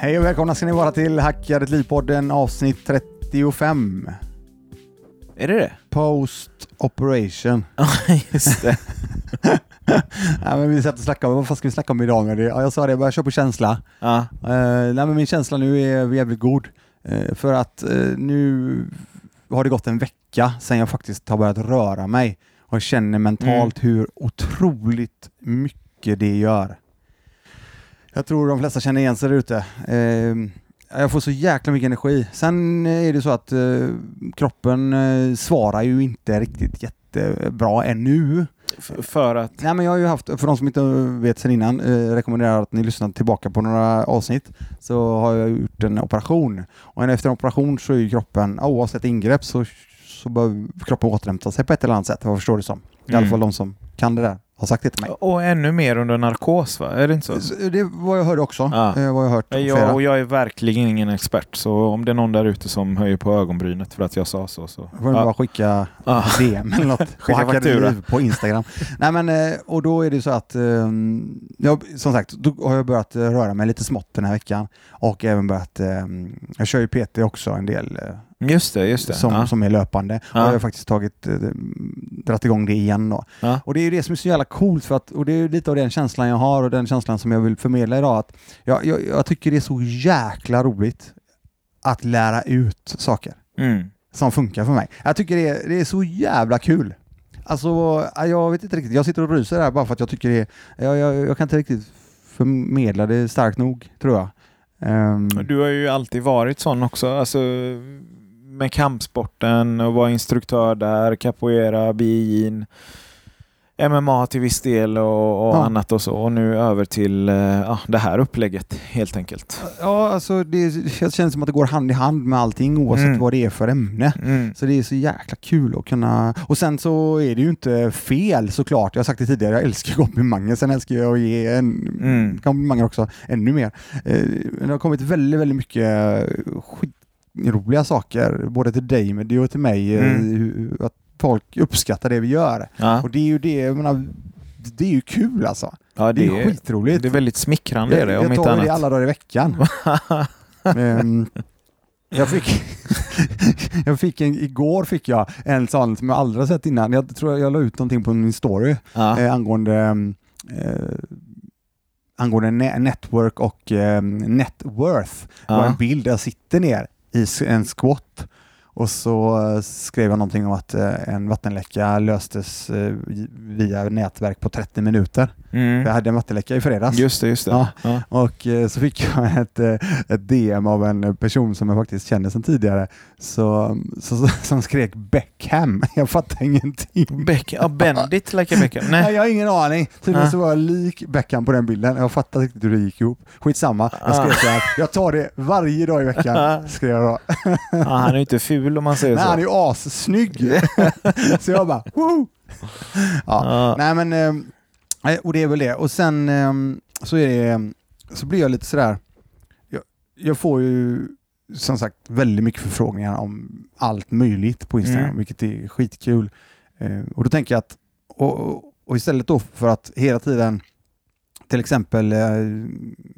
Hej och välkomna ska ni vara till Hacka ditt liv-podden avsnitt 35. Är det det? Post operation. Ja, just det. ja, men vi satt och snackade om, vad fan ska vi snacka om idag? Med det? Ja, jag sa det, jag börjar köra på känsla. Ja. Uh, nej, men min känsla nu är jävligt god. Eh, för att eh, nu har det gått en vecka sedan jag faktiskt har börjat röra mig och känner mentalt hur otroligt mycket det gör. Jag tror de flesta känner igen sig där ute. Eh, jag får så jäkla mycket energi. Sen är det så att eh, kroppen eh, svarar ju inte riktigt jättebra ännu. F- för att... Nej, men jag har ju haft, för de som inte vet sen innan, eh, rekommenderar att ni lyssnar tillbaka på några avsnitt, så har jag gjort en operation. Och efter en operation så är ju kroppen, oavsett ingrepp, så, så bör kroppen återhämta sig på ett eller annat sätt, vad jag förstår det som. I alla Mm. fall de som kan det där har sagt det till mig. Och ännu mer under narkos va? Är det inte så? Det var jag hörde också. Ja. Eh, vad jag hört Jag, och jag är verkligen ingen expert, så om det är någon där ute som höjer på ögonbrynet för att jag sa så, så... får du bara skicka Ja. DM eller något. Skicka faktura. på Instagram. Nej men, eh, och då är det så att, eh, jag, som sagt, då har jag börjat eh, röra mig lite smått den här veckan. Och även börjat, eh, jag kör ju PT också en del, Just det, just det. som, ja. som är löpande. Ja. Och jag har faktiskt tagit, eh, dratt igång det igen då. Ja. Och det är ju det som är så jävla coolt, för att, och det är lite av den känslan jag har och den känslan som jag vill förmedla idag. Att jag, jag, jag tycker det är så jäkla roligt att lära ut saker Mm. som funkar för mig. Jag tycker det är, det är så jävla kul. Alltså, ja, jag vet inte riktigt. Jag sitter och ryser här bara för att jag tycker det är... Jag, jag, jag kan inte riktigt förmedla det starkt nog, tror jag. Ehm, Du har ju alltid varit sån också, alltså med kampsporten och var instruktör där, capoeira, biin, MMA till viss del och, och Ja. annat och så. Och nu över till eh, ja, det här upplägget helt enkelt. ja, alltså det, känns som att det går hand i hand med allting oavsett Mm. vad det är för ämne. Mm. Så det är så jäkla kul att kunna... Och sen så är det ju inte fel såklart. Jag har sagt det tidigare, jag älskar komplimanger. Sen älskar jag att ge en Mm. komplimanger också, ännu mer. Eh, Det har kommit väldigt, väldigt mycket skitroliga saker, både till dig men det och till mig. eh, Mm. Att folk uppskattar det vi gör. Ja. Och det är ju det, jag menar, det är ju kul alltså. ja, Det, är skitroligt. Det är väldigt smickrande är det, jag om jag inte tar det annat. alla dagar i veckan. Ehm, jag fick, jag fick en, igår fick jag en sån som jag aldrig har sett innan. Jag tror jag la ut någonting på min story Ja. eh, angående eh, angående ne- network och eh, net worth. Det var Ja. en bild där jag sitter ner i en squat och så eh, skrev jag någonting om att eh, en vattenläcka löstes eh, via nätverk på 30 minuter. Mm. Jag hade en vattenläcka i fredags. Just det, just det. Ja. Ja. Och så fick jag ett, ett DM av en person som jag faktiskt känner sedan tidigare så, så, som skrek Beckham. Jag fattar ingenting. Beck, ja, Bendit like Beckham. Nej. Nej. Jag har ingen aning. Tydligen Nej. så var jag lik Beckham på den bilden. Jag fattar inte hur det gick ihop. Skitsamma. Jag skrev Ah. så här. Jag tar det varje dag i veckan. Skrev jag då. Ja, han är inte ful om man säger Nej, så. han är ju assnygg. så jag bara, Woo! Ja. Ja. Nej men, eh, och det är väl det. Och sen eh, så är det, så blir jag lite sådär, jag, jag får ju som sagt väldigt mycket förfrågningar om allt möjligt på Instagram, Mm. vilket är skitkul. Eh, och då tänker jag att, och- och istället då för att hela tiden till exempel eh,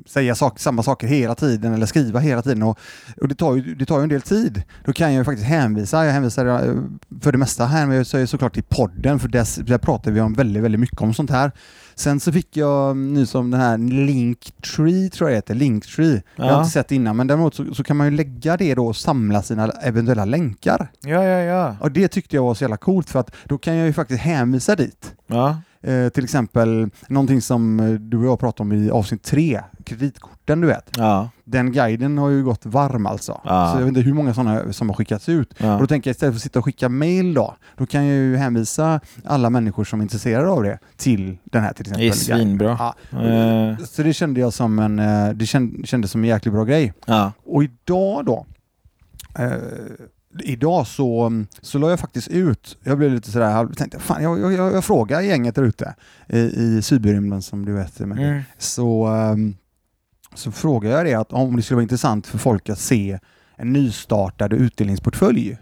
säga sak, samma saker hela tiden eller skriva hela tiden och, och det, tar ju, det tar ju en del tid. Då kan jag ju faktiskt hänvisa, jag hänvisar eh, för det mesta hänvisar jag såklart till podden för där, där pratar vi om väldigt, väldigt mycket om sånt här. Sen så fick jag nu som den här Linktree tror jag det heter, Linktree. Jag har Ja. inte sett innan men däremot så, så kan man ju lägga det då och samla sina eventuella länkar. Ja, ja, ja. Och det tyckte jag var så jävla coolt för att då kan jag ju faktiskt hänvisa dit. ja. Eh, till exempel någonting som eh, du och jag pratade om i avsnitt tre, kreditkorten du vet. Ja. Den guiden har ju gått varm alltså. Ja. Så jag vet inte hur många sådana som har skickats ut. ja. Och då tänker jag istället för att sitta och skicka mail då, då kan jag ju hänvisa alla människor som är intresserade av det till den här till Det exempel. är svinbra. Ja. Eh, Så det kände jag som en, eh, det känd, kändes som en jäkligt bra grej. Och idag då, eh, idag så, så la jag faktiskt ut, jag blev lite sådär, halv- tänkte fan jag, jag, jag, jag frågar gänget där ute i, i cyberrymden som du vet. Men, Mm. så, ehm, så frågar jag det att om det skulle vara intressant för folk att se en nystartad utdelningsportfölj.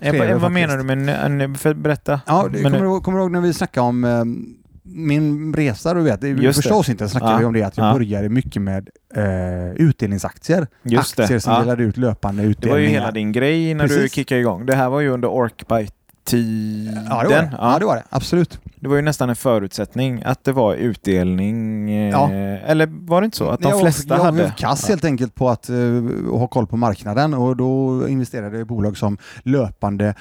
Jag vad faktiskt. menar du med en, en, för, berätta? Ja, kommer, du, kommer du ihåg när vi snackade om ehm, min resa, du vet, Just första det. avsnittet snackade Ja. vi om det att jag Ja. började mycket med eh, utdelningsaktier. Just det. Aktier som Ja. delade ut löpande Det utdelningar. var ju hela din grej när du Precis. kickade igång. Det här var ju under Orkbite-tiden. Ja, det var det. Ja. det var det. Absolut. Det var ju nästan en förutsättning att det var utdelning. eh, Ja. Eller var det inte så? Att de jag, flesta jag hade? var kass helt enkelt på att eh, ha koll på marknaden och då investerade jag i bolag som löpande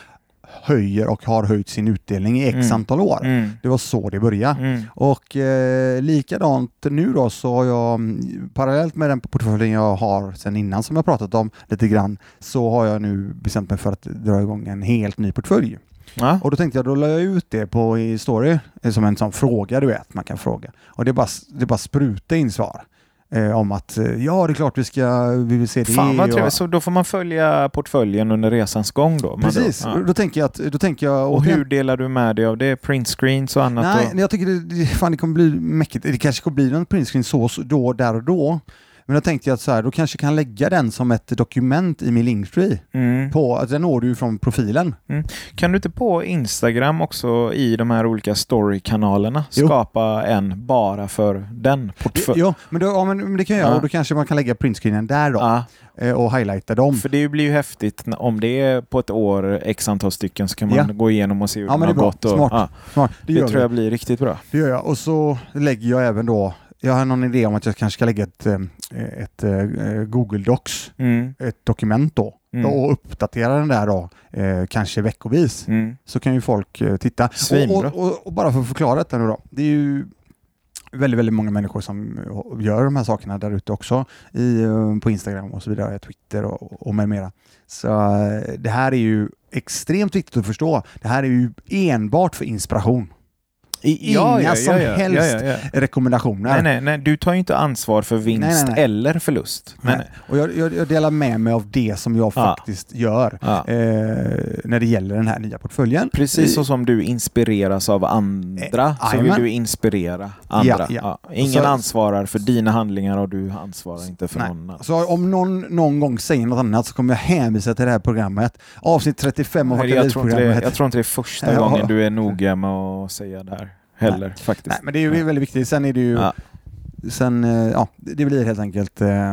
höjer och har höjt sin utdelning i x Mm. antal år. Mm. Det var så det började. Mm. Och eh, likadant nu då så har jag mm, parallellt med den portföljen jag har sedan innan som jag pratat om lite grann så har jag nu bestämt mig för att dra igång en helt ny portfölj. Ja. Och då tänkte jag, då la jag ut det på i story eh, som en sån fråga du vet, man kan fråga. Och det bara, det bara spruta in svar. Eh, om att eh, ja, det är klart vi ska, vi vill se det. Fan vad och- trevligt. Så då får man följa portföljen under resans gång då? Precis, Då. Och då tänker jag att, då tänker jag Och återigen- hur delar du med dig av det? Printscreens och annat? Nej, då? jag tycker det, fan, det kommer bli mäckigt. Det kanske kommer bli någon printscreen så då, där och då. Men då tänkte jag att så här, då kanske jag kan lägga den som ett dokument i min Linktree. Mm. På, att den når du ju från profilen. Kan du inte på Instagram också i de här olika storykanalerna Jo. skapa en bara för den portföljen? Ja, men, då, ja, men det kan jag göra Ja. och då kanske man kan lägga printscreenen där då Ja, eh, och highlighta dem. för det blir ju häftigt om det är på ett år x antal stycken så kan man Ja. gå igenom och se hur Ja, det har gått. Och, Smart. Ja, Smart, det, det tror jag blir riktigt bra. Det gör jag. Och så lägger jag även då, jag har någon idé om att jag kanske ska lägga ett, eh, ett, eh, Google Docs, Mm. ett dokument då Mm. och uppdatera den där då, eh, kanske veckovis. Mm. så kan ju folk titta. Och, och, och, och bara för att förklara detta nu då. Det är ju väldigt, väldigt många människor som gör de här sakerna där ute också i, på Instagram och så vidare, Twitter och, och med mera. Så det här är ju extremt viktigt att förstå. Det här är ju enbart för inspiration. Inga som helst ja, ja. rekommendationer. Nej, nej, nej, du tar ju inte ansvar för vinst Nej, nej, eller förlust. Nej. Och jag, jag, jag delar med mig av det som jag Ja. faktiskt gör Ja. eh, när det gäller den här nya portföljen. Precis så som du inspireras av andra Eh, så vill du inspirera andra. Ja, ja. Ja. Ingen Så- ansvarar för dina handlingar och du ansvarar inte för Nej. någon annan. Så om någon någon gång säger något annat så kommer jag hänvisa till det här programmet. Avsnitt 35 av Nej, jag, jag tror inte det är första Ja. gången du är noga med att säga det här heller faktiskt. Nej, men det är ju väldigt viktigt. Sen är det ju... Ja. Sen, eh, ja, det blir helt enkelt... Eh,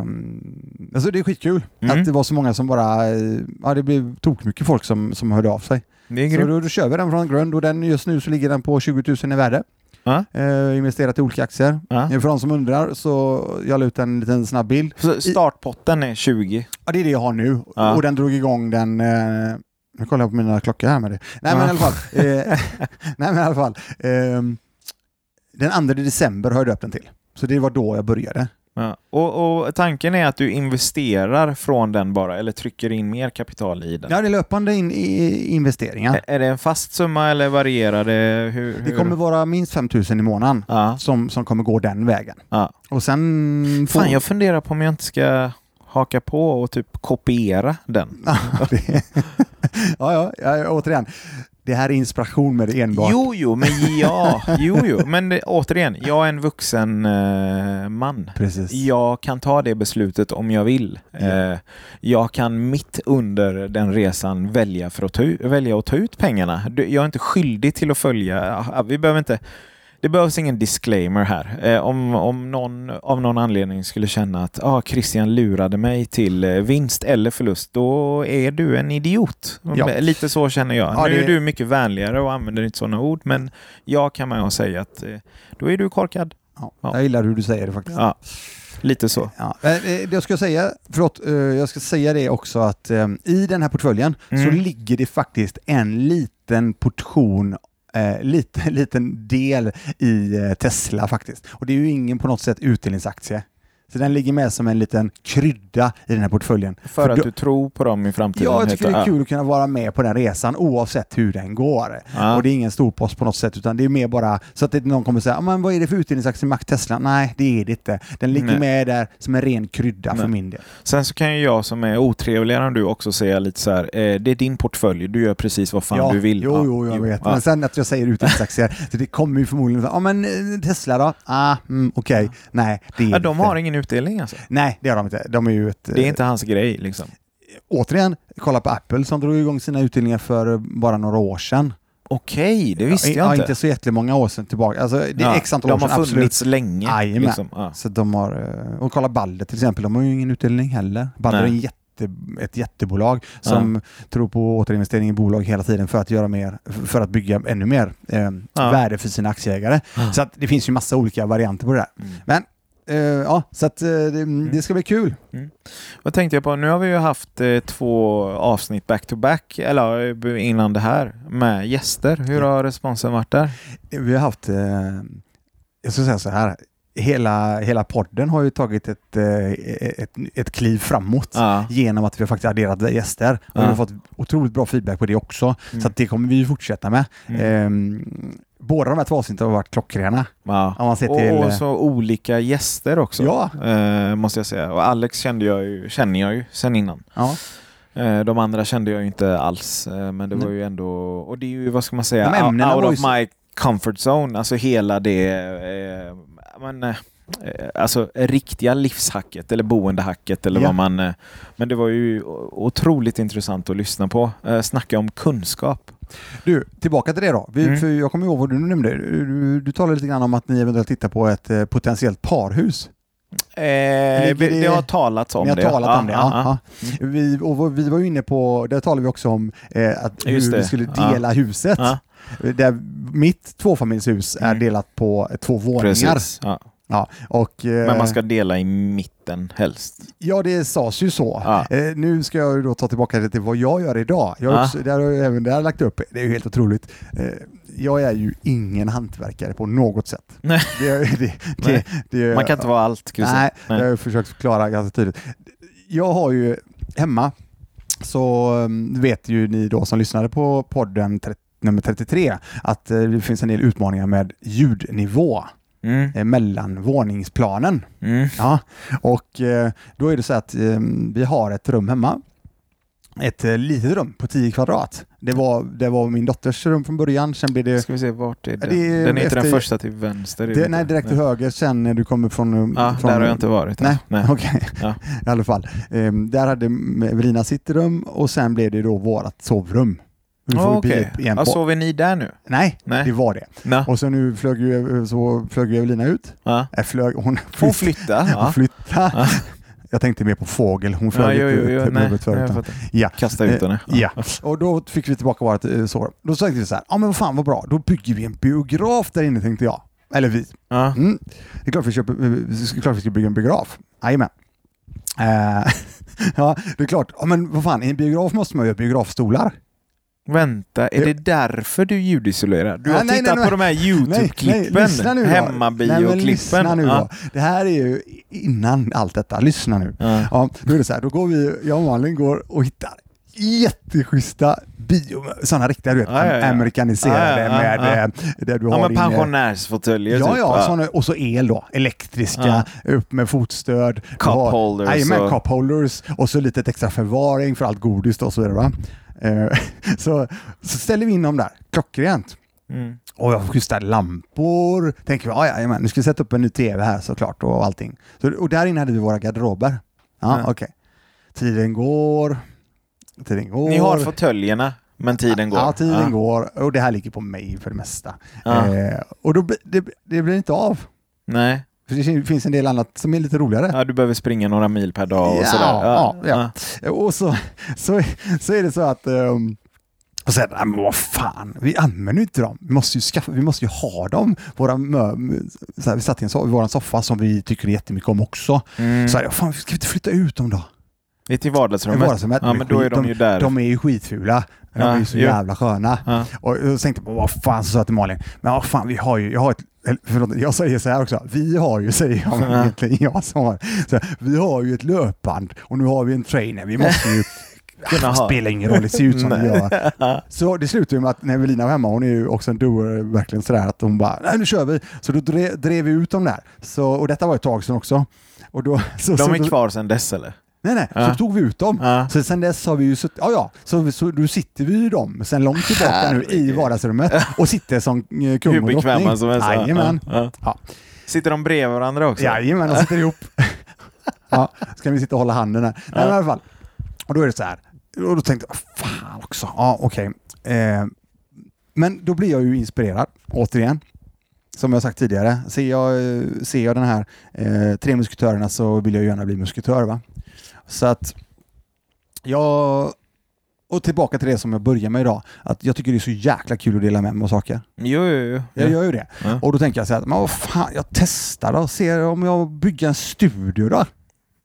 alltså det är skitkul Mm. att det var så många som bara... Eh, ja, det blev tokmycket folk som, som hörde av sig. Så då, då kör vi den från grund och den, just nu så ligger den på 20 000 i värde. Ja. Eh, investerat i olika aktier. Ja. För de som undrar så jag la ut en liten snabb bild. Så startpotten är 20. Ja, det är det jag har nu. Ja. Och den drog igång den... Eh, nu kollar jag på mina klockor här med det. Nej men Ja. i alla fall. Eh, nej men i alla fall. ehm, den 2 december har jag döpt den till. Så det var då jag började. Ja. Och, och tanken är att du investerar från den bara eller trycker in mer kapital i den? Ja, det är löpande in, i investeringar. Är- Är det en fast summa eller varierar det? Hur, Det hur? kommer vara minst 5 000 i månaden Ja. som, som kommer gå den vägen. Ja. Och sen... får- Fan, jag funderar på om jag inte ska haka på och typ kopiera den. Ja, ja, återigen. Det här är inspiration med det enbart. Jo, jo, men ja, jo, jo, men det, återigen, jag är en vuxen eh, man. Precis. Jag kan ta det beslutet om jag vill. Eh, jag kan mitt under den resan välja, för att ta välja att ta ut pengarna. Jag är inte skyldig till att följa. ja, Vi behöver inte, det behövs ingen disclaimer här. Eh, om, om någon av någon anledning skulle känna att ah, Christian lurade mig till eh, vinst eller förlust, då är du en idiot. Ja. Lite så känner jag. Ja, nu det- är du mycket vänligare och använder inte sådana ord, men jag kan och säga att eh, då är du korkad. Ja, Ja. Jag gillar hur du säger det faktiskt. Ja, lite så. Ja. eh, eh, Jag ska säga, förlåt, eh, jag ska säga det också att eh, i den här portföljen så Mm. ligger det faktiskt en liten portion Eh, lite, liten del i eh, Tesla faktiskt. Och det är ju ingen på något sätt utdelningsaktie. Så den ligger med som en liten krydda i den här portföljen. För att då- du tror på dem i framtiden? Ja, jag tycker det är kul att kunna vara med på den resan oavsett hur den går. Ja. Och det är ingen stor post på något sätt utan det är mer bara så att någon kommer säga "Ah, men vad är det för utdelningsaktie Mac Tesla? Nej, det är det inte. Den ligger Nej. med där som en ren krydda för Nej. min del. Sen så kan ju jag som är otrevligare än du också säga lite så här, eh, det är din portfölj, du gör precis vad fan ja, du vill. Jo, jo, jag vet. Ja. Men sen att jag säger utdelningsaktier, så det kommer ju förmodligen ja men eh, Tesla då? Ah, mm, okej. Nej, det är Ja, de inte. har ingen utdelning alltså? Nej, det har de inte. De är ju ett... Det är inte hans grej liksom? återigen, kolla på Apple som drog igång sina utdelningar för bara några år sedan. Okej, det visste ja, jag ja, inte. inte så jättemånga år sedan tillbaka. Alltså, det är Ja, x antal de år sedan, har absolut. funnits länge. Jajamän. Liksom. Ja. Så de har, eh, och kolla Balder till exempel, de har ju ingen utdelning heller. Balder är en jätte, ett jättebolag som tror på återinvestering i bolag hela tiden för att göra mer, för att bygga ännu mer eh, Ja. värde för sina aktieägare. Ja. Så att det finns ju massa olika varianter på det där. Mm. Men eh, ja, så att eh, det, det ska bli kul. Vad tänkte jag på? Nu har vi ju haft eh, två avsnitt back-to-back, eller eh, innan det här, med gäster. Hur har responsen varit där? Vi har haft, eh, jag ska säga så här, hela, hela podden har ju tagit ett, eh, ett, ett kliv framåt. Ja. genom att vi har faktiskt adderat gäster. Och Ja. Vi har fått otroligt bra feedback på det också. Mm. Så det kommer vi fortsätta med. Mm. Båda de här två avsnitten har varit klockrena. Ja. Om man ser till... och så olika gäster också, Ja. eh, måste jag säga. Och Alex kände jag ju, känner jag ju sen innan. ja. Eh, De andra kände jag inte alls, eh, men det var ju ändå, och det är ju, vad ska man säga, out, of så- my comfort zone, alltså hela det, eh, men, eh, eh, alltså riktiga livshacket eller boendehacket eller Ja. vad man, eh, men det var ju otroligt intressant att lyssna på. Eh, Snacka om kunskap. Du, tillbaka till det då. Vi, Mm. för jag kommer ihåg vad du nämnde. Du, du talade lite grann om att ni eventuellt tittar på ett eh, potentiellt parhus. Eh, det- det har talats om Ni har det. talat om det. Ja. ja. Vi, och vi var ju inne på, där talade vi också om eh, att Just hur det. vi skulle dela huset. Där mitt tvåfamiljshus är Mm. delat på två våningar. precis. Ja. Och, eh, Men man ska dela i mitten helst. Ja, det sades ju så. Ja. Eh, nu ska jag då ta tillbaka det till vad jag gör idag. Jag har Ja. också, där har jag även där lagt upp, det är ju helt otroligt. Eh, jag är ju ingen hantverkare på något sätt. Nej. Det, det, det, Nej. Man kan inte vara allt, jag Nej, säga. jag har försökt förklara ganska tydligt. Jag har ju hemma, så um, vet ju ni då som lyssnade på podden 30, nummer 33, att det finns en del utmaningar med ljudnivå Mm. eh, mellan våningsplanen. Mm. Ja, och eh, då är det så att eh, vi har ett rum hemma. Ett eh, litet rum på 10 kvadrat. Det var, det var min dotters rum från början, sen blev det, Ska vi se, vart är den? det är den är inte den första till vänster. det nej, direkt till höger sen när du kommer från... Ja, från där har jag inte varit. Nej, Nej. okej. Ja. I alla fall. Ehm, där hade Evelina sitt rum och sen blev det då vårt sovrum. Vi får Okej, bli igen på- sover ni där nu? Nej, Nej. det var det. Nå. Och så nu flög ju, så flög ju Evelina ut. Ja. Äh, flög, hon, Hon flytt, hon Ja. flyttade. Ja. Jag tänkte mer på fågel, hon flög Ja, jo, jo, nej, förut. Ja. Kasta ut henne. Ja, och då fick vi tillbaka vårt eh, sovrum. Då sa vi så här, ja men vad fan vad bra, då bygger vi en biograf där inne tänkte jag. Eller vi. Ja. Mm. Det är klart vi, köper, eh, det är klart vi ska bygga en biograf. Jajamän. Eh, ja, det är klart. Ja, men vad fan, i en biograf måste man ju ha biografstolar. Vänta, är Ja. det därför du ljudisolerar? Du har Nej, tittat nej, på de här YouTube-klippen? Hemmabio-klippen? Ja. Det här är ju innan allt detta. Lyssna nu. Ja. Ja, då är det så här, då går vi, jag och Malin går och hittar jätteschyssta bio, sådana riktiga du vet, Ja, ja, ja. amerikaniserade Ja, ja, ja, med ja. eh, där du Ja, har men din... eh, pensionärsfåtöljer Ja, typ. ja, såna, och så el då. Elektriska, upp med fotstöd. Cup har- holders Jajamän, och- cup holders. Och så lite extra förvaring för allt godis och så vidare. Va? Eh, så, så ställer vi in dem där, klockrent. Mm. Och jag har schyssta lampor. Tänker vi, ja, jajamän, nu ska vi sätta upp en ny tv här såklart och allting. Så, och där inne hade vi våra garderober. Ja, Ja. okej. Tiden går. Tiden går. Ni har fåtöljerna, men tiden går. Ja, tiden Ja. går. Och det här ligger på mig för det mesta. Ja. Eh, och då, det, det blir inte av. Nej, För det finns en del annat som är lite roligare. ja, du behöver springa några mil per dag och Ja, sådär. ja, ja. Och så, så, så är det så att um, och sen, men vad fan, vi använder ju inte dem. Vi måste ju, skaffa, vi måste ju ha dem. Våra mö, så här, vi satt i en so våran soffa som vi tycker jättemycket om också. Mm. Så här, fan, ska vi inte flytta ut dem då? Det är till vardagsrummet. Vardagsrummet. Ja, men då är de ju där. De är ju skitfula. De Ja, är ju så jo. jävla sköna. Ja. Och jag tänkte på vad fan så sa jag till Malin, men vad fan vi har ju, jag har ett, förlåt, jag säger så här också, vi har ju, säger jag, men egentligen jag som har, så här, vi har ju ett löpband och nu har vi en trainer, vi måste ju Kunna ha. spelar ingen roll, det ser ut som det gör. Så det slutade ju med att när Evelina var hemma, hon är ju också en doer, verkligen sådär att hon bara, nej nu kör vi. Så då drev, drev vi ut dem där. Så, och detta var ett tag sedan också. Och då, så, De så, är kvar sedan dess eller? Nej, nej, Ja. så tog vi ut dem. Ja. Så sen dess har vi ju suttit, ja ja, så, så då sitter vi ju dem sen långt tillbaka nu i Herregud. vardagsrummet och sitter som eh, kung Hur och drottning. bekväma som helst. Jajamän. Ja, ja. Ja. Sitter de bredvid varandra också? Jajamän, de sitter ihop. ja, ska vi sitta och hålla handen här. Nej, men i alla fall. Och då är det så här, och då tänkte jag, fan också, ja okej. Eh, men då blir jag ju inspirerad, återigen. Som jag sagt tidigare, ser jag, eh, ser jag den här eh, Tre musketörerna så vill jag ju gärna bli musketör. Va? Så att jag... Och tillbaka till det som jag började med idag, att jag tycker det är så jäkla kul att dela med mig av saker. Jo, jo, jo. Jag gör ju det. Ja. Och då tänker jag så här, men vad fan, jag testar då, ser om jag bygger en studio då.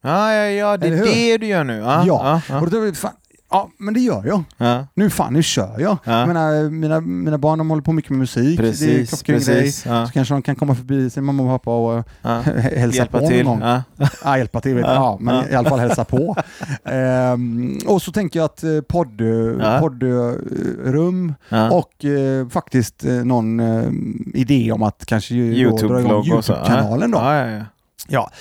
Ja, ja, ja, det är det du gör nu. Ja, Ja. ja, Och då, fan, ja, men det gör jag. ja. Nu fan, nu kör jag. Ja. Jag menar, mina, mina barn de håller på mycket med musik. det är Precis, klockren grej. precis. Ja, Så kanske de kan komma förbi sin mamma och pappa och ja. hälsa Hjälpa på till. någon gång. Ja. Hjälpa till, vet. Ja, ja, men i alla fall hälsa på. Ehm, och så tänker jag att eh, podd, poddrum och eh, faktiskt eh, någon eh, idé om att kanske då dra igång. Youtube-kanalen då. Ja.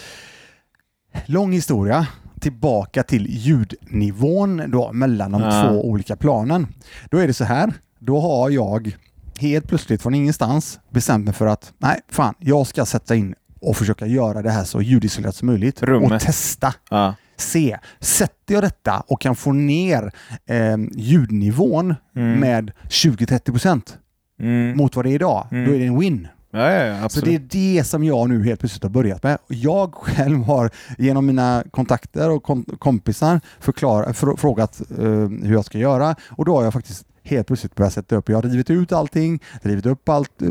Lång historia. Tillbaka till ljudnivån då mellan de Ja. två olika planen. Då är det så här. Då har jag helt plötsligt från ingenstans bestämt mig för att nej, fan, jag ska sätta in och försöka göra det här så ljudisolerat som möjligt Rummet. och testa. Ja. Se, sätter jag detta och kan få ner eh, ljudnivån Mm. med 20-30 procent Mm. mot vad det är idag, Mm. då är det en win. Ja, ja, ja, Så det är det som jag nu helt plötsligt har börjat med. Jag själv har genom mina kontakter och kom kompisar förklar, fr frågat eh, hur jag ska göra och då har jag faktiskt helt plötsligt börjat sätta upp. Jag har rivit ut allting, rivit upp allt, eh,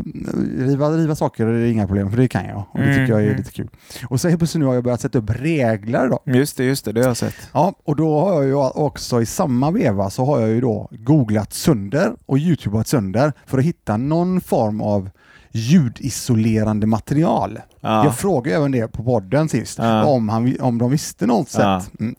riva, riva saker är inga problem för det kan jag och det tycker jag är Mm. lite kul. Och så helt plötsligt nu har jag börjat sätta upp regler då. Just det, just det. Det har jag sett. Ja, och då har jag ju också i samma veva så har jag ju då googlat sönder och youtubat sönder för att hitta någon form av ljudisolerande material. Ja. Jag frågade även det på podden sist, Ja. om, han, om de visste något Ja. sätt. Mm.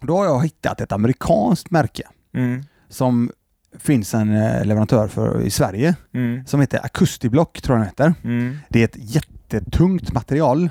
Då har jag hittat ett amerikanskt märke Mm. som finns en eh, leverantör för i Sverige Mm. som heter Acustiblock, tror jag den heter. Mm. Det är ett jättetungt material,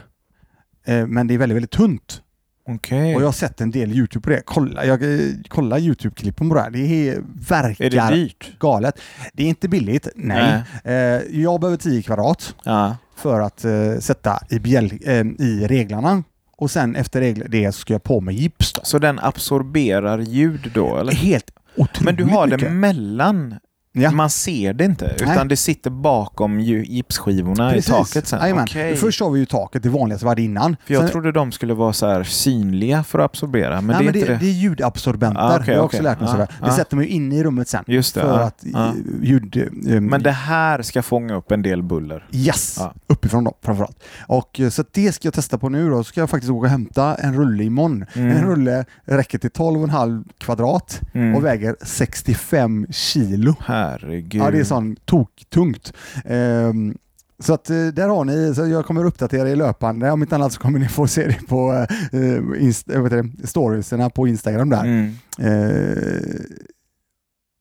eh, men det är väldigt, väldigt tunt. Okej. Och jag har sett en del Youtube på det. Kolla, jag, eh, kolla Youtube-klippen på det här. Det är, verkar Är det dyrt? galet. Det är inte billigt, nej. Eh, jag behöver 10 kvadrat Ja. för att eh, sätta i, bjäl, eh, i reglarna. Och sen efter regler, det ska jag på med gips. Då. Så den absorberar ljud då, eller? Helt otroligt Men du har det mycket. mellan. Ja. Man ser det inte, utan Nej. det sitter bakom gipsskivorna Precis. i taket sen. Okej. Först har vi ju taket, det vanligaste vi hade innan. För jag Sen- trodde de skulle vara så här synliga för att absorbera, men Nej, det är men inte det, det. det är ljudabsorbenter. Ah, okej, det har jag också lärt mig. Ah, sådär. Det ah. sätter man ju inne i rummet sen. Just det. för ja, att eh, ljud... eh, Men det här ska fånga upp en del buller. Yes, Ja. uppifrån då framförallt. Och eh, så det ska jag testa på nu då. Så ska jag faktiskt åka och hämta en rulle imorgon. Mm. En rulle räcker till 12,5 kvadrat Mm. och väger 65 kilo. Herregud. Ja, det är sån toktungt. Ehm, så att eh, där har ni, så jag kommer uppdatera er löpande. Om inte annat så kommer ni få se det på eh, inst- heter det, storiesarna på Instagram där. Mm. Eh,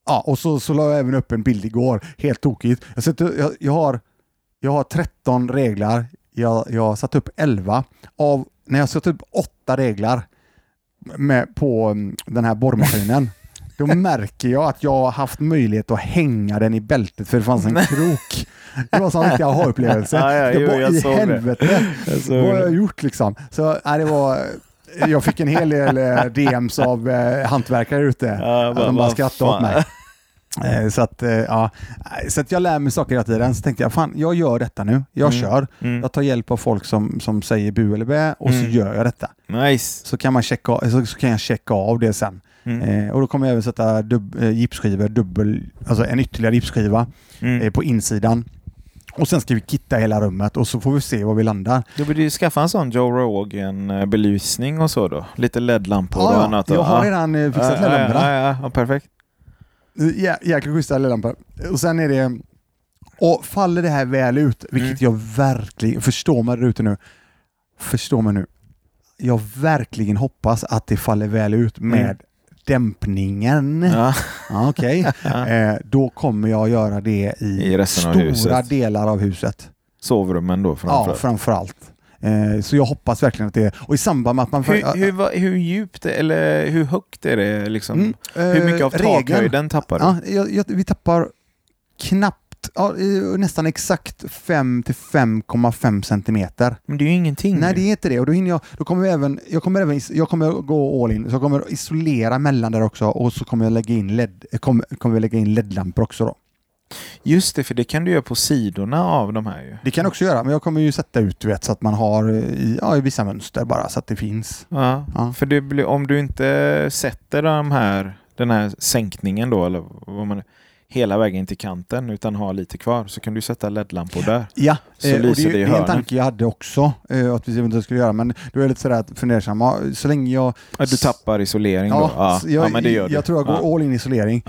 ja, och så, så la jag även upp en bild igår, helt tokigt. Jag, sätter, jag, jag, har, jag har 13 reglar, jag, jag har satt upp 11. Av, när jag satt upp 8 reglar med, på mm, den här borrmaskinen, då märker jag att jag har haft möjlighet att hänga den i bältet för det fanns en krok. Det var en sån riktig aha-upplevelse. Ja, ja, Det jo, jag i såg det. helvete. Jag såg Vad har jag det. gjort liksom? Så, nej, det var, jag fick en hel del eh, DMs av eh, hantverkare ute. Ja, de bara skrattade åt mig. Eh, Så att, eh, ja. så att jag lär mig saker hela tiden. Så tänkte jag, fan, jag gör detta nu. Jag Mm. kör. Mm. Jag tar hjälp av folk som, som säger bu eller bä och så Mm. gör jag detta. Nice. Så kan, man checka, så, så kan jag checka av det sen. Mm. Eh, och då kommer jag även sätta dub, eh, gipsskivor, dubbel, alltså en ytterligare gipsskiva Mm. eh, på insidan. Och sen ska vi kitta hela rummet och så får vi se var vi landar. Då borde du skaffa en sån Joe Rogan-belysning och så då. Lite LED-lampor och Ja, annat. jag då. har Ja. redan eh, fixat Ja, lamporna. Ja, ja, ja, perfekt. Jä, jäkla schyssta LED-lampor. Och sen är det... Och faller det här väl ut, vilket jag verkligen... Förstå mig där ute nu. Förstå mig nu. Jag verkligen hoppas att det faller väl ut med Mm. Dämpningen. Ja. Ja. Ja. eh, då kommer jag göra det i, I av stora huset. delar av huset. Sovrummen då Ja, framför. framförallt. Eh, så jag hoppas verkligen att det... Och i samband med att man... hur, hur, hur djupt eller hur högt är det liksom? Mm, hur mycket av eh, takhöjden tappar du? Ja, jag, jag, vi tappar knappt ja, nästan exakt 5 till 5,5 centimeter. Men det är ju ingenting. Nej, det är inte det. Och då hinner jag, då kommer jag även, jag kommer även, jag kommer gå all in, så jag kommer isolera mellan där också och så kommer jag lägga in LED, kommer, kommer jag lägga in LED-lampor också då. Just det, för det kan du göra på sidorna av de här ju. Det kan jag också göra, men jag kommer ju sätta ut du vet, så att man har i, ja, i vissa mönster bara så att det finns. Ja, Ja. för blir, om du inte sätter de här, den här sänkningen då, eller vad man hela vägen till kanten utan har lite kvar så kan du sätta LED-lampor där. Ja, Så eh, och lyser det, det i det är en tanke jag hade också, eh, att vi inte skulle göra, men då är jag lite sådär fundersam. Så länge jag... Ja, du tappar isolering Ja, då? Ja, jag, ja men det gör du. jag tror jag går all in isolering,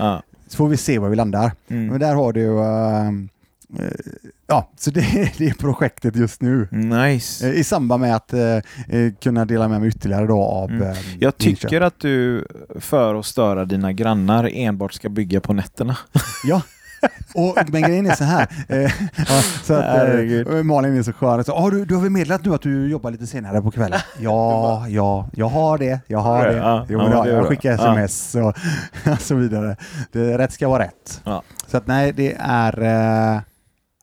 så får vi se var vi landar. Men Mm. där har du... eh, ja, så det, det är projektet just nu. Nice. Eh, I samband med att eh, eh, kunna dela med mig ytterligare då av Mm. eh, Jag tycker inköp. att du för att störa dina grannar enbart ska bygga på nätterna. Ja. Och, men grejen är så här. Eh, så att, eh, Malin är så skön. Så, ah, du, du har väl meddelat nu att du jobbar lite senare på kvällen? Ja, ja, jag har det. Jag har det. Ja, Jo, ja, det jag skickar sms och, och så vidare. Det, rätt ska vara rätt. Ja. Så att nej, det är... Eh,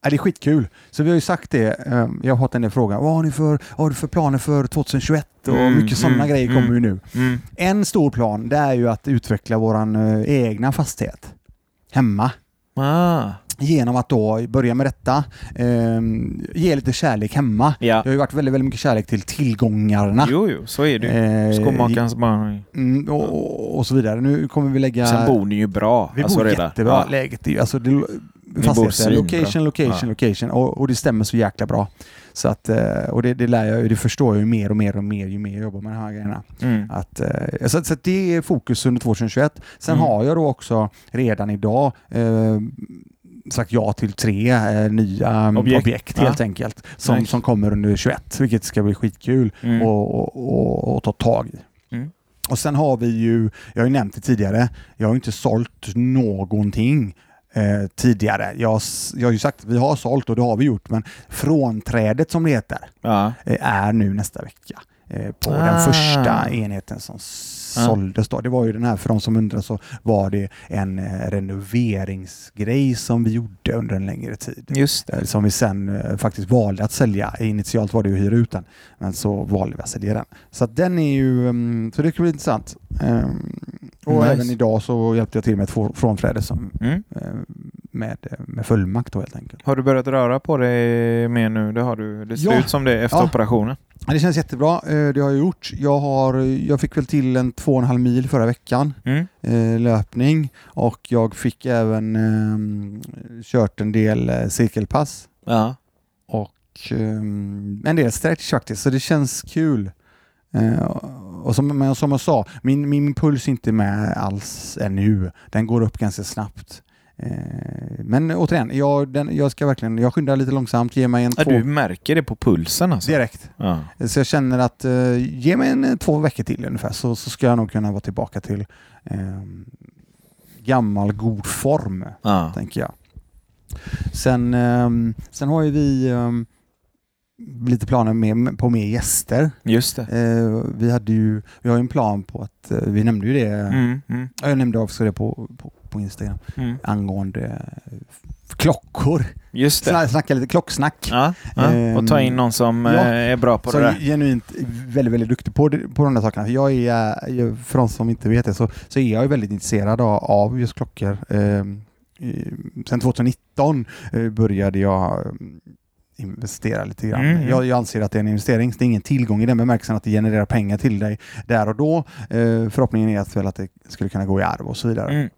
Ja, det är skitkul. Så vi har ju sagt det, eh, jag har fått en del frågor. Vad har ni för, har du för planer för 2021? Och Mm, mycket sådana mm, grejer mm. kommer ju nu. Mm. En stor plan, det är ju att utveckla våran eh, egna fastighet hemma. Ah. Genom att då börja med detta, eh, ge lite kärlek hemma. Ja. Det har ju varit väldigt, väldigt mycket kärlek till tillgångarna. Jo, jo, så är det ju. Eh, Skomakarens barn. mm, och, och, så vidare. Nu kommer vi lägga... Sen bor ni ju bra. vi alltså bor redan. jättebra. Ja. Läget är ju, alltså det, fastigheter, location, location, Ja. location. Och, och det stämmer så jäkla bra. Så att, eh, och det, det lär jag det förstår jag ju mer och mer och mer ju mer jag jobbar med de här grejerna. Mm. Att, eh, så, så att det är fokus under 2021. Sen Mm. har jag då också redan idag eh, sagt ja till tre eh, nya mm, Objekt. objekt, Ja. helt enkelt. Som, Nice. som kommer under 21, vilket ska bli skitkul Mm. och, och, och, ta tag i. Mm. Och sen har vi ju, jag har ju nämnt det tidigare, jag har inte sålt någonting eh, tidigare. Jag, jag har ju sagt att vi har sålt och det har vi gjort, men frånträdet som det heter Ja. eh, är nu nästa vecka. Eh, på Ah. den första enheten som såldes då. Det var ju den här, för de som undrar så var det en renoveringsgrej som vi gjorde under en längre tid. Som vi sen faktiskt valde att sälja. Initialt var det ju att hyra ut den, men så valde vi att sälja den. Så den är ju, mm, så det kan bli intressant. Och Nice. även idag så hjälpte jag till med ett frånträde som, Mm. eh, med, med fullmakt då helt enkelt. Har du börjat röra på dig mer nu? Det har du. Det ser Ja. ut som det efter Ja. operationen. Ja, Det känns jättebra. Eh, Det har jag gjort. Jag, har, jag fick väl till en två och en halv mil förra veckan Mm. eh, löpning och jag fick även eh, kört en del eh, cirkelpass Ja. och eh, en del stretch faktiskt, så det känns kul. Eh, och som, men som jag sa, min, min puls är inte med alls ännu. Den går upp ganska snabbt. Eh, men återigen, jag, den, jag ska verkligen, jag skyndar lite långsamt, ge mig en Ja, två du märker det på pulsen alltså? direkt. Ja. Så jag känner att eh, ge mig en eh, två veckor till ungefär så, så ska jag nog kunna vara tillbaka till eh, gammal god form, Ja. tänker jag. Sen, ehm, sen har ju vi ehm, lite planer med, på mer gäster. Just. Eh, vi, hade ju, vi har ju en plan på att, eh, vi nämnde ju det, Mm. Mm. jag nämnde också det på, på, på Instagram, Mm. angående eh, klockor. Just det. Sna, snacka lite klocksnack. Ja, ja. Och ta in någon som Ja. eh, är bra på så det där. är genuint väldigt, väldigt duktig på, på de där sakerna. Jag är, för de som inte vet det, så, så är jag väldigt intresserad av, just klockor. Eh, i- sen 2019 eh, började jag eh, investera lite grann. Mm. Jag, jag anser att det är en investering, det är ingen tillgång i den bemärkelsen att det genererar pengar till dig där och då. Eh, förhoppningen är att, väl att det skulle kunna gå i arv och så vidare. Mm.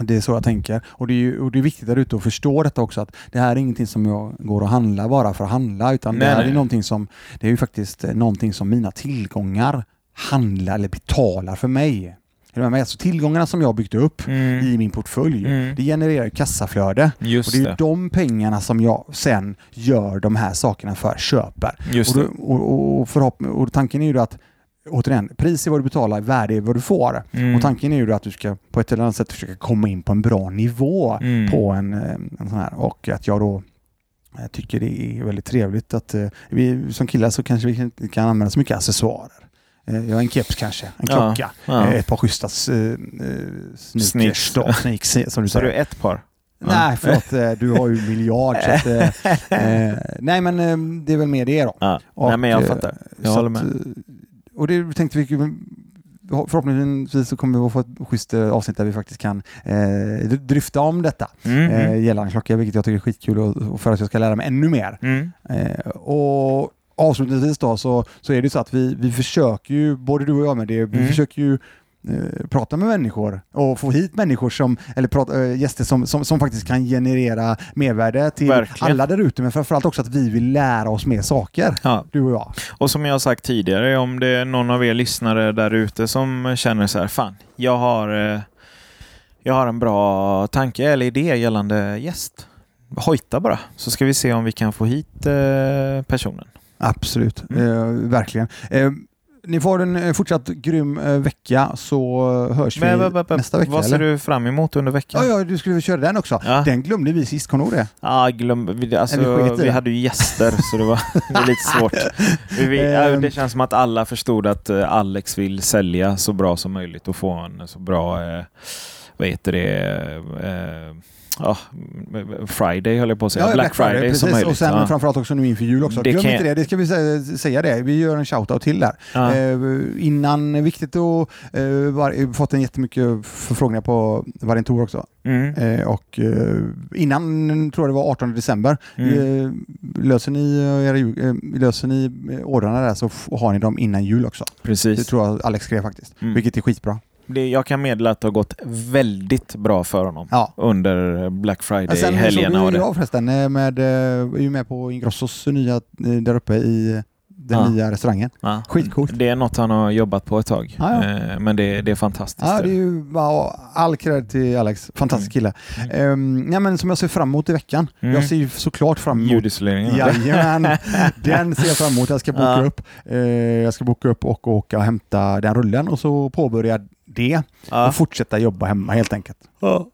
Det är så jag tänker. Och det är, ju, och det är viktigt där ute att förstå detta också att det här är ingenting som jag går och handlar bara för att handla utan Nej, det här nej. är någonting som det är ju faktiskt eh, någonting som mina tillgångar handlar eller betalar för mig. Är du med? Alltså tillgångarna som jag byggt upp Mm. i min portfölj, Mm. det genererar ju kassaflöde. Och Just det är det. de pengarna som jag sen gör de här sakerna för, köper. Just Och, då, och, och, förhopp- och tanken är ju att Återigen, pris är vad du betalar, värde är vad du får. Mm. Och tanken är ju att du ska på ett eller annat sätt försöka komma in på en bra nivå Mm. på en, eh, en sån här. Och att jag då eh, tycker det är väldigt trevligt att eh, vi som killar så kanske vi inte kan använda så mycket accessoarer. Eh, Jag har en keps kanske, en Ja, klocka, ja. eh, ett par schyssta eh, eh, sneakers då, sneaks som du Så har du säger. ett par? Nej, förlåt. eh, Du har ju miljard. att, eh, eh, nej, men eh, det är väl mer det då. Ja. Och, Nej, men jag eh, fattar. Jag håller med. eh, Och det tänkte vi Förhoppningsvis så kommer vi att få ett schysst eh, avsnitt där vi faktiskt kan eh, dryfta om detta Mm, eh, gällande klocka, vilket jag tycker är skitkul och, och för att jag ska lära mig ännu mer. mm. Eh, och avslutningsvis då så, så är det så att vi, vi försöker ju, både du och jag med det, vi Mm. försöker ju eh, prata med människor och få hit människor som, eller prata, eh, gäster som, som, som faktiskt kan generera mervärde till Verkligen. alla där ute, men framförallt också att vi vill lära oss mer saker, Ja. du och jag. Och som jag har sagt tidigare, om det är någon av er lyssnare där ute som känner så här, fan, jag har, eh, jag har en bra tanke eller idé gällande gäst. Hojta bara, så ska vi se om vi kan få hit eh, personen. Absolut, Mm. eh, verkligen. Eh, ni får en eh, fortsatt grym eh, vecka så hörs vi Men, men, men, nästa vecka. vad ser eller? du fram emot under veckan? Ja, ja, du skulle köra den också. Ja. Den glömde vi sist, kommer du det? Ja, glöm, vi, alltså, vi det. hade ju gäster så det var, det var lite svårt. Vi, vi, ja, Ehm. det känns som att alla förstod att eh, Alex vill sälja så bra som möjligt och få en så bra, eh, vad heter det, eh, ja, Friday höll jag på att säga, Ja, Black, Friday, precis. som möjligt. Och sen ja. framförallt också nu inför jul också. Det Glöm kan inte det, det ska vi sä- säga det. Vi gör en shoutout till där. Ja. Eh, innan, viktigt att eh, var, fått en jättemycket förfrågningar på Variantor också. Mm. Eh, och eh, innan, tror jag det var 18 december, Mm. eh, löser ni, eh, era, eh, löser ni eh, ordrarna där så har ni dem innan jul också. Det Precis. tror jag Alex skrev faktiskt, Mm. vilket är skitbra. Det, jag kan meddela att det har gått väldigt bra för honom Ja. under Black Men Friday, sen såg helgerna och det. jag förresten, eh, med, eh, är ju med på Ingrossos nya, eh, där uppe i den Ja. nya restaurangen. Ja. Skitcoolt. Det är något han har jobbat på ett tag. Ja, ja. Men det, det är fantastiskt. Ja, det är ju all cred till Alex. Fantastisk kille. Mm. Um, ja, men som jag ser fram emot i veckan. Mm. Jag ser ju såklart fram emot Ljudisoleringen. Jajamän, den ser jag fram emot. Jag ska boka upp. Eh, jag ska boka upp och åka och hämta den rullen och så påbörja det Ja. och fortsätta jobba hemma helt enkelt. Ja.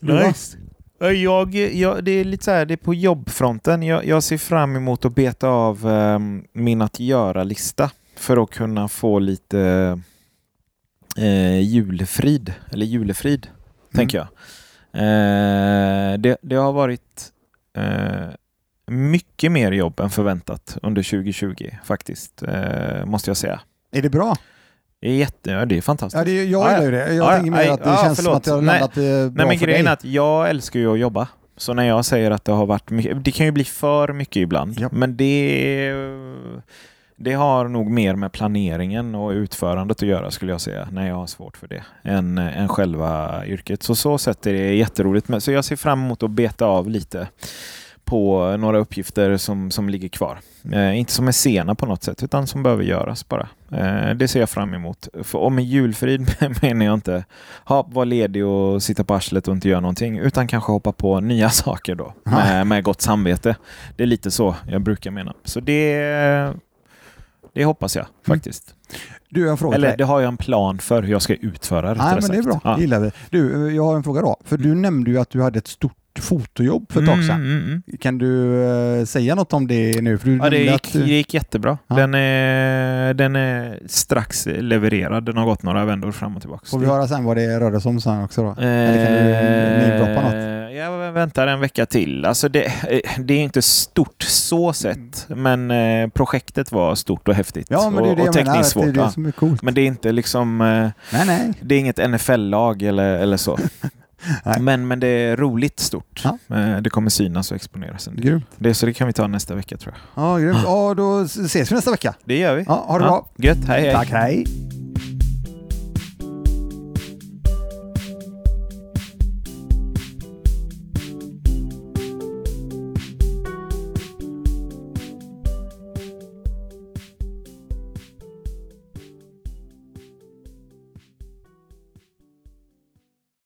Nice. Jag, jag, det är lite så här, det är på jobbfronten. Jag, jag ser fram emot att beta av um, min att göra-lista för att kunna få lite eh, julfrid, eller julefrid, tänker jag. Eh, det, det har varit eh, mycket mer jobb än förväntat under 2020 faktiskt, eh, måste jag säga. Är det bra? Är, jätte, ja, det är fantastiskt. Ja, det, jag Ja, gillar ju det. Jag ja, tänker mer nej, att det känns som förlåt. att det har Nej. landat eh, bra Nej men för grejen dig. är att jag älskar ju att jobba. Så när jag säger att det har varit mycket, det kan ju bli för mycket ibland. Ja. Men det, det har nog mer med planeringen och utförandet att göra skulle jag säga, när jag har svårt för det, än, än själva yrket. Så så sätt är det jätteroligt. Så jag ser fram emot att beta av lite på några uppgifter som, som ligger kvar. Eh, inte som är sena på något sätt, utan som behöver göras bara. Eh, det ser jag fram emot. För, och med julfrid menar jag inte ha, vara ledig och sitta på arslet och inte göra någonting, utan kanske hoppa på nya saker då, med, med gott samvete. Det är lite så jag brukar mena. Så det, det hoppas jag faktiskt. Du, jag har en fråga till Eller dig. det har jag en plan för hur jag ska utföra Nej, men det är sagt. bra. Ja. Gillar vi. Du, eh, jag har en fråga då. För du nämnde ju att du hade ett stort fotojobb för ett tag sedan. Mm, mm, mm. Kan du eh, säga något om det nu? För du Ja, det gick, att, eh, det gick jättebra. Ja. Den, är, den är strax levererad. Den har gått några vändor fram och tillbaka. Får vi höra sen vad det rörde sig om sen också då? Eller kan du namedroppa något? Jag väntar en vecka till. Alltså det, eh, det är inte stort så sett, men eh, projektet var stort och häftigt. Ja, men det är och, det och menar. tekniskt Att det är svårt. det som är coolt. Men det är inte liksom... eh, Nej, nej. Det är inget NFL-lag eller, eller så. Nej. men, men det är roligt stort. Ja. Eh, Det kommer synas och exponeras. en del. Grymt. Det, så det kan vi ta nästa vecka tror jag. Ja, grymt. Ja, då ses vi nästa vecka. Det gör vi. Ja, ha det bra. Gött, hej hej. Tack, hej.